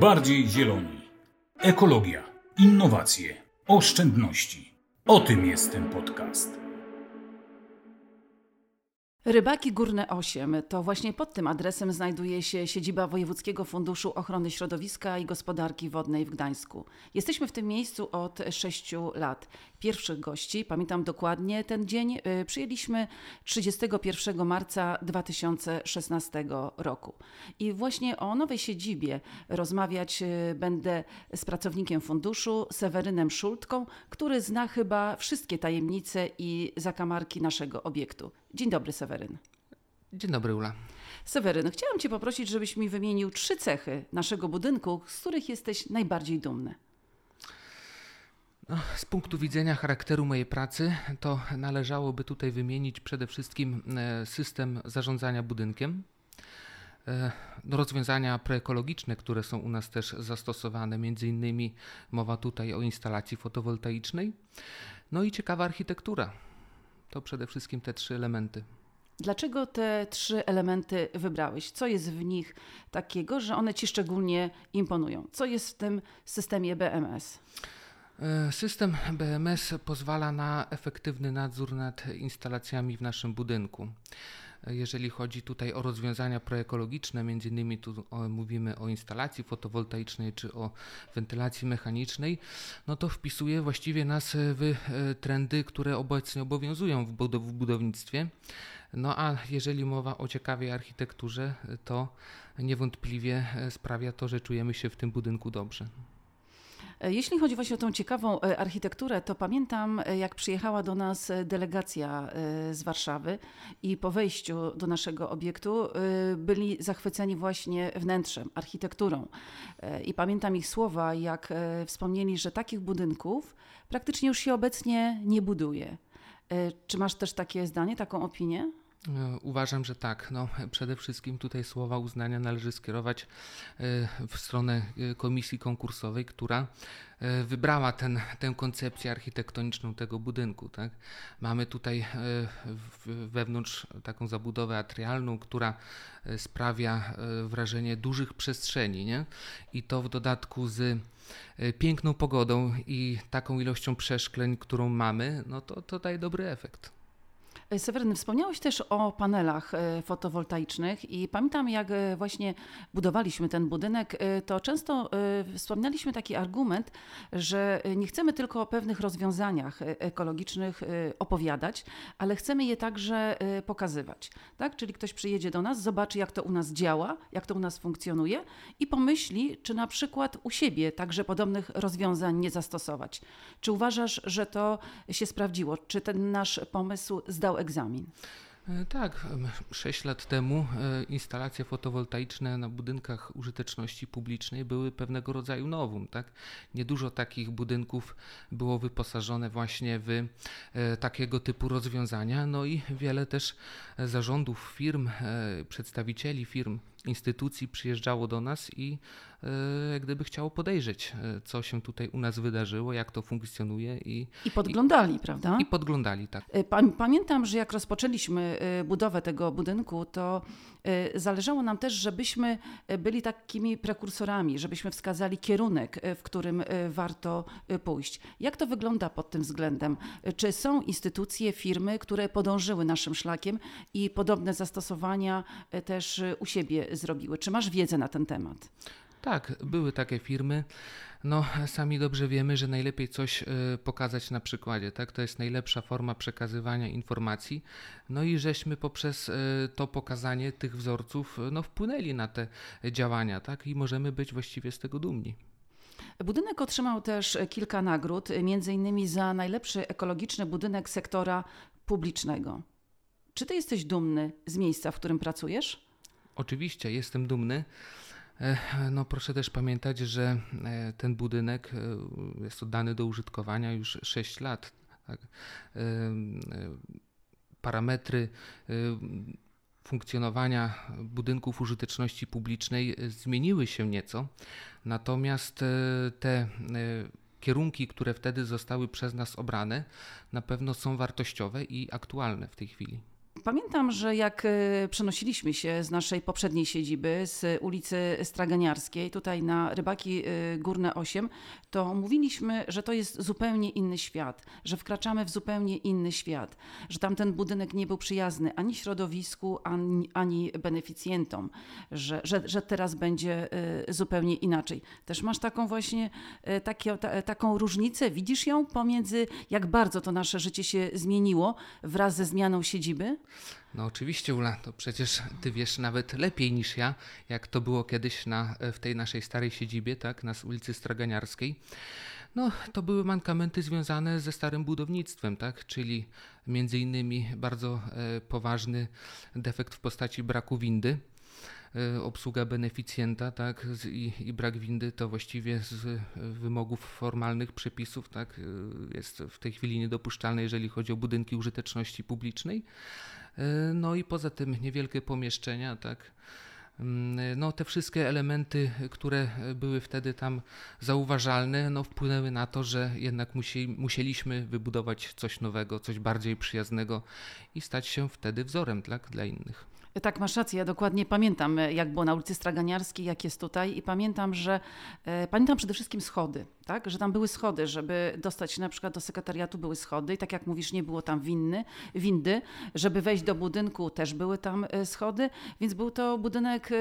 bardziej zieloni. Ekologia, innowacje, oszczędności. O tym jest ten podcast. Rybaki Górne 8 to właśnie pod tym adresem znajduje się siedziba Wojewódzkiego Funduszu Ochrony Środowiska i Gospodarki Wodnej w Gdańsku. Jesteśmy w tym miejscu od 6 lat. Pierwszych gości, pamiętam dokładnie ten dzień, y, przyjęliśmy 31 marca 2016 roku. I właśnie o nowej siedzibie rozmawiać y, będę z pracownikiem funduszu, Sewerynem Szultką, który zna chyba wszystkie tajemnice i zakamarki naszego obiektu. Dzień dobry, Seweryn. Dzień dobry, Ula. Seweryn, chciałam Cię poprosić, żebyś mi wymienił trzy cechy naszego budynku, z których jesteś najbardziej dumny. No, z punktu widzenia charakteru mojej pracy, to należałoby tutaj wymienić przede wszystkim e, system zarządzania budynkiem, e, rozwiązania preekologiczne, które są u nas też zastosowane, między innymi mowa tutaj o instalacji fotowoltaicznej, no i ciekawa architektura. To przede wszystkim te trzy elementy. Dlaczego te trzy elementy wybrałeś? Co jest w nich takiego, że one ci szczególnie imponują? Co jest w tym systemie BMS? E, system BMS pozwala na efektywny nadzór nad instalacjami w naszym budynku. E, jeżeli chodzi tutaj o rozwiązania proekologiczne, między innymi tu mówimy o instalacji fotowoltaicznej czy o wentylacji mechanicznej, no to wpisuje właściwie nas w e, trendy, które obecnie obowiązują w, budow w budownictwie. No a jeżeli mowa o ciekawej architekturze, to niewątpliwie sprawia to, że czujemy się w tym budynku dobrze. E, jeśli chodzi właśnie o tą ciekawą e, architekturę, to pamiętam, e, jak przyjechała do nas delegacja z Warszawy i po wejściu do naszego obiektu byli zachwyceni właśnie wnętrzem, architekturą. I pamiętam ich słowa, jak wspomnieli, że takich budynków praktycznie już się obecnie nie buduje. Czy masz też takie zdanie, taką opinię? E, uważam, że tak. No, przede wszystkim tutaj słowa uznania należy skierować e, w stronę e, komisji konkursowej, która wybrała ten, tę koncepcję architektoniczną tego budynku. Tak? Mamy tutaj wewnątrz taką zabudowę atrialną, która sprawia wrażenie dużych przestrzeni. Nie? I to w dodatku z piękną pogodą i taką ilością przeszkleń, którą mamy, no to, to daje dobry efekt. E, Seweryn, wspomniałeś też o panelach e, fotowoltaicznych i pamiętam, jak e, właśnie budowaliśmy ten budynek, to często wspominaliśmy taki argument, że nie chcemy tylko o pewnych rozwiązaniach ekologicznych opowiadać, ale chcemy je także pokazywać. Tak? Czyli ktoś przyjedzie do nas, zobaczy, jak to u nas działa, jak to u nas funkcjonuje i pomyśli, czy na przykład u siebie także podobnych rozwiązań nie zastosować. Czy uważasz, że to się sprawdziło? Czy ten nasz pomysł zdał. E, tak, 6 lat temu e, instalacje fotowoltaiczne na budynkach użyteczności publicznej były pewnego rodzaju nowum. Tak? Niedużo takich budynków było wyposażone właśnie w e, takiego typu rozwiązania, no i wiele też zarządów firm, przedstawicieli firm instytucji przyjeżdżało do nas i e, gdyby chciało podejrzeć, e, co się tutaj u nas wydarzyło, jak to funkcjonuje. I, I podglądali, i, prawda? I podglądali, tak. E, pamiętam, że jak rozpoczęliśmy budowę tego budynku, to zależało nam też, żebyśmy byli takimi prekursorami, żebyśmy wskazali kierunek, w którym warto pójść. Jak to wygląda pod tym względem? Czy są instytucje, firmy, które podążyły naszym szlakiem i podobne zastosowania też u siebie zrobiły. Czy masz wiedzę na ten temat? Tak, były takie firmy. No, sami dobrze wiemy, że najlepiej coś y, pokazać na przykładzie, tak? To jest najlepsza forma przekazywania informacji. No i żeśmy poprzez y, to pokazanie tych wzorców no, wpłynęli na te działania, tak? I możemy być właściwie z tego dumni. Budynek otrzymał też kilka nagród, między innymi za najlepszy ekologiczny budynek sektora publicznego. Czy ty jesteś dumny z miejsca, w którym pracujesz? Oczywiście jestem dumny. E, no proszę też pamiętać, że e, ten budynek e, jest oddany do użytkowania już 6 lat. Tak? Parametry funkcjonowania budynków użyteczności publicznej zmieniły się nieco, natomiast te kierunki, które wtedy zostały przez nas obrane, na pewno są wartościowe i aktualne w tej chwili. Pamiętam, że jak e, przenosiliśmy się z naszej poprzedniej siedziby, z ulicy Straganiarskiej, tutaj na Rybaki e, Górne 8, to mówiliśmy, że to jest zupełnie inny świat, że wkraczamy w zupełnie inny świat, że tamten budynek nie był przyjazny ani środowisku, ani, ani beneficjentom, że, że, że teraz będzie e, zupełnie inaczej. Też masz taką właśnie takie, ta, taką różnicę, widzisz ją pomiędzy, jak bardzo to nasze życie się zmieniło wraz ze zmianą siedziby? No oczywiście, Ula, to przecież ty wiesz nawet lepiej niż ja, jak to było kiedyś na, w tej naszej starej siedzibie, tak, na ulicy Straganiarskiej. No, to były mankamenty związane ze starym budownictwem, tak, czyli między innymi bardzo e, poważny defekt w postaci braku windy e, obsługa beneficjenta tak, i, i, brak windy to właściwie z wymogów formalnych przepisów tak, e, jest w tej chwili niedopuszczalne, jeżeli chodzi o budynki użyteczności publicznej. No i poza tym niewielkie pomieszczenia, tak. Mm, no, te wszystkie elementy, które były wtedy tam zauważalne, no, wpłynęły na to, że jednak musieli, musieliśmy wybudować coś nowego, coś bardziej przyjaznego i stać się wtedy wzorem tak, dla innych. Tak, masz rację. Ja dokładnie pamiętam, jak było na ulicy Straganiarskiej, jak jest tutaj i pamiętam, że e, pamiętam przede wszystkim schody, tak? że tam były schody, żeby dostać się na przykład do sekretariatu były schody i tak jak mówisz, nie było tam winny, windy, żeby wejść do budynku też były tam e, schody, więc był to budynek e,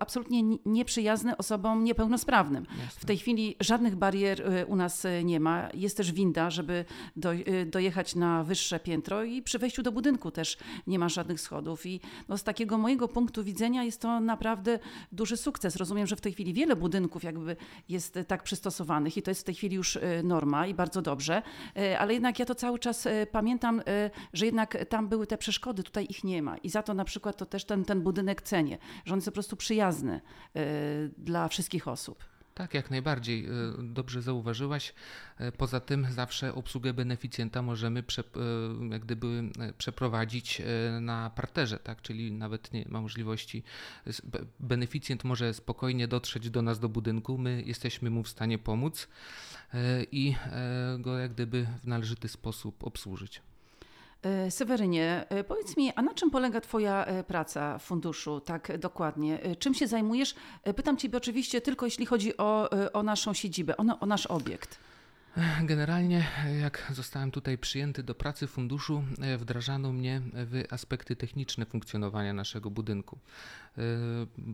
absolutnie nieprzyjazny osobom niepełnosprawnym. Jasne. W tej chwili żadnych barier e, u nas nie ma. Jest też winda, żeby do, dojechać na wyższe piętro i przy wejściu do budynku też nie ma żadnych schodów i no, z takiego mojego punktu widzenia jest to naprawdę duży sukces. Rozumiem, że w tej chwili wiele budynków jakby jest tak przystosowanych i to jest w tej chwili już e, norma i bardzo dobrze, e, ale jednak ja to cały czas e, pamiętam, że jednak tam były te przeszkody, tutaj ich nie ma i za to na przykład to też ten, ten budynek cenię, że on jest po prostu przyjazny dla wszystkich osób. Tak, jak najbardziej. E, dobrze zauważyłaś. E, poza tym zawsze obsługę beneficjenta możemy prze, e, jak gdyby przeprowadzić na parterze, tak? czyli nawet nie ma możliwości. Beneficjent może spokojnie dotrzeć do nas do budynku, my jesteśmy mu w stanie pomóc i go jak gdyby w należyty sposób obsłużyć. E, Sewerynie, e, powiedz mi, a na czym polega Twoja e, praca w funduszu tak dokładnie? Czym się zajmujesz? Pytam Ciebie oczywiście tylko jeśli chodzi o, o naszą siedzibę, o, o nasz obiekt. Generalnie, jak zostałem tutaj przyjęty do pracy funduszu, wdrażano mnie w aspekty techniczne funkcjonowania naszego budynku.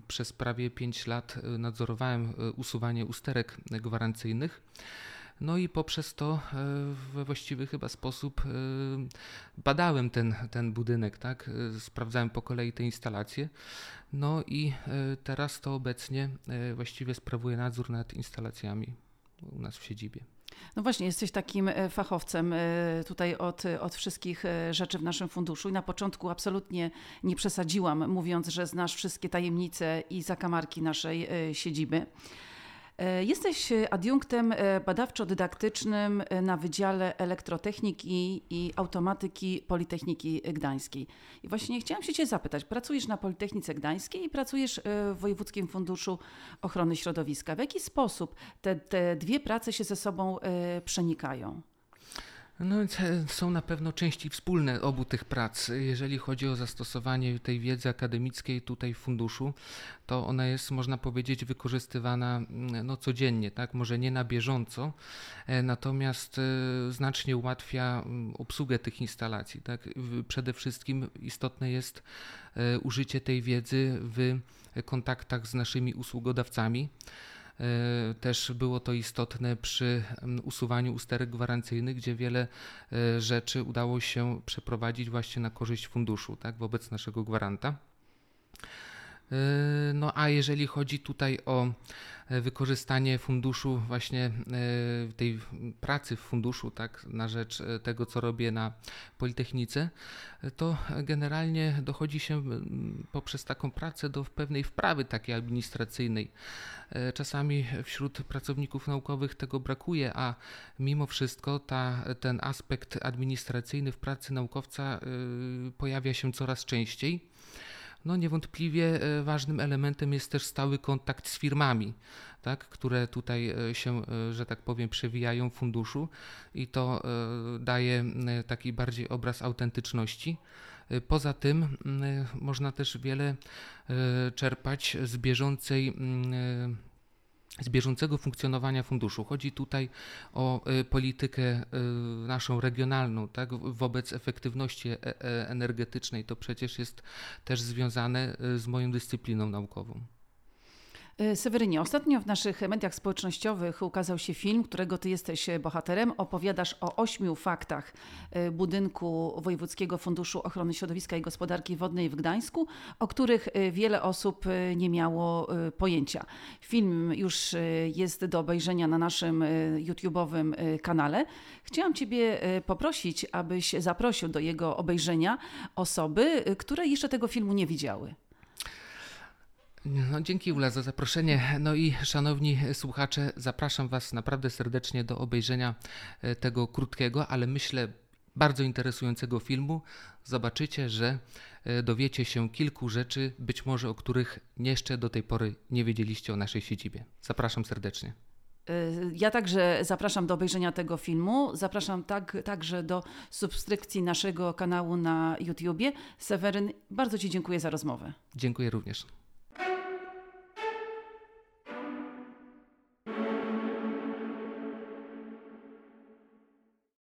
Przez prawie 5 lat nadzorowałem usuwanie usterek gwarancyjnych. No i poprzez to e, we właściwy chyba sposób e, badałem ten, ten budynek, tak? E, sprawdzałem po kolei te instalacje. No i teraz to obecnie właściwie sprawuję nadzór nad instalacjami u nas w siedzibie. No właśnie, jesteś takim fachowcem tutaj od, od wszystkich rzeczy w naszym funduszu i na początku absolutnie nie przesadziłam, mówiąc, że znasz wszystkie tajemnice i zakamarki naszej siedziby. E, jesteś adiunktem e, badawczo-dydaktycznym e, na Wydziale Elektrotechniki i Automatyki Politechniki Gdańskiej. I właśnie chciałam się Cię zapytać, pracujesz na Politechnice Gdańskiej i pracujesz w Wojewódzkim Funduszu Ochrony Środowiska. W jaki sposób te, te dwie prace się ze sobą przenikają? No e, są na pewno części wspólne obu tych prac. Jeżeli chodzi o zastosowanie tej wiedzy akademickiej tutaj w funduszu, to ona jest, można powiedzieć, wykorzystywana mm, no, codziennie, tak? Może nie na bieżąco, e, natomiast e, znacznie ułatwia mm, obsługę tych instalacji, tak? Przede wszystkim istotne jest użycie tej wiedzy w kontaktach z naszymi usługodawcami. E, też było to istotne przy usuwaniu usterek gwarancyjnych, gdzie wiele e, rzeczy udało się przeprowadzić właśnie na korzyść funduszu, tak, wobec naszego gwaranta. E, no a jeżeli chodzi tutaj o E, wykorzystanie funduszu, właśnie e, tej pracy w funduszu, tak, na rzecz e, tego, co robię na Politechnice, to generalnie dochodzi się poprzez taką pracę do pewnej wprawy takiej administracyjnej. Czasami wśród pracowników naukowych tego brakuje, a mimo wszystko ta, ten aspekt administracyjny w pracy naukowca pojawia się coraz częściej. No niewątpliwie e, ważnym elementem jest też stały kontakt z firmami, tak, które tutaj e, się, e, że tak powiem, przewijają w funduszu i to daje taki bardziej obraz autentyczności. Poza tym można też wiele czerpać z bieżącej z bieżącego funkcjonowania funduszu. Chodzi tutaj o politykę naszą regionalną, tak, wobec efektywności energetycznej. To przecież jest też związane z moją dyscypliną naukową. E, Sewerynie, ostatnio w naszych mediach społecznościowych ukazał się film, którego ty jesteś bohaterem. Opowiadasz o ośmiu faktach e, budynku Wojewódzkiego Funduszu Ochrony Środowiska i Gospodarki Wodnej w Gdańsku, o których e, wiele osób nie miało pojęcia. Film już jest do obejrzenia na naszym YouTube'owym kanale. Chciałam Ciebie poprosić, abyś zaprosił do jego obejrzenia osoby, które jeszcze tego filmu nie widziały. No, dzięki Ula za zaproszenie. No i szanowni słuchacze, zapraszam Was naprawdę serdecznie do obejrzenia e, tego krótkiego, ale myślę bardzo interesującego filmu. Zobaczycie, że e, dowiecie się kilku rzeczy, być może o których jeszcze do tej pory nie wiedzieliście o naszej siedzibie. Zapraszam serdecznie. E, ja także zapraszam do obejrzenia tego filmu. Zapraszam tak, także do subskrypcji naszego kanału na YouTubie. Seweryn, bardzo Ci dziękuję za rozmowę. Dziękuję również.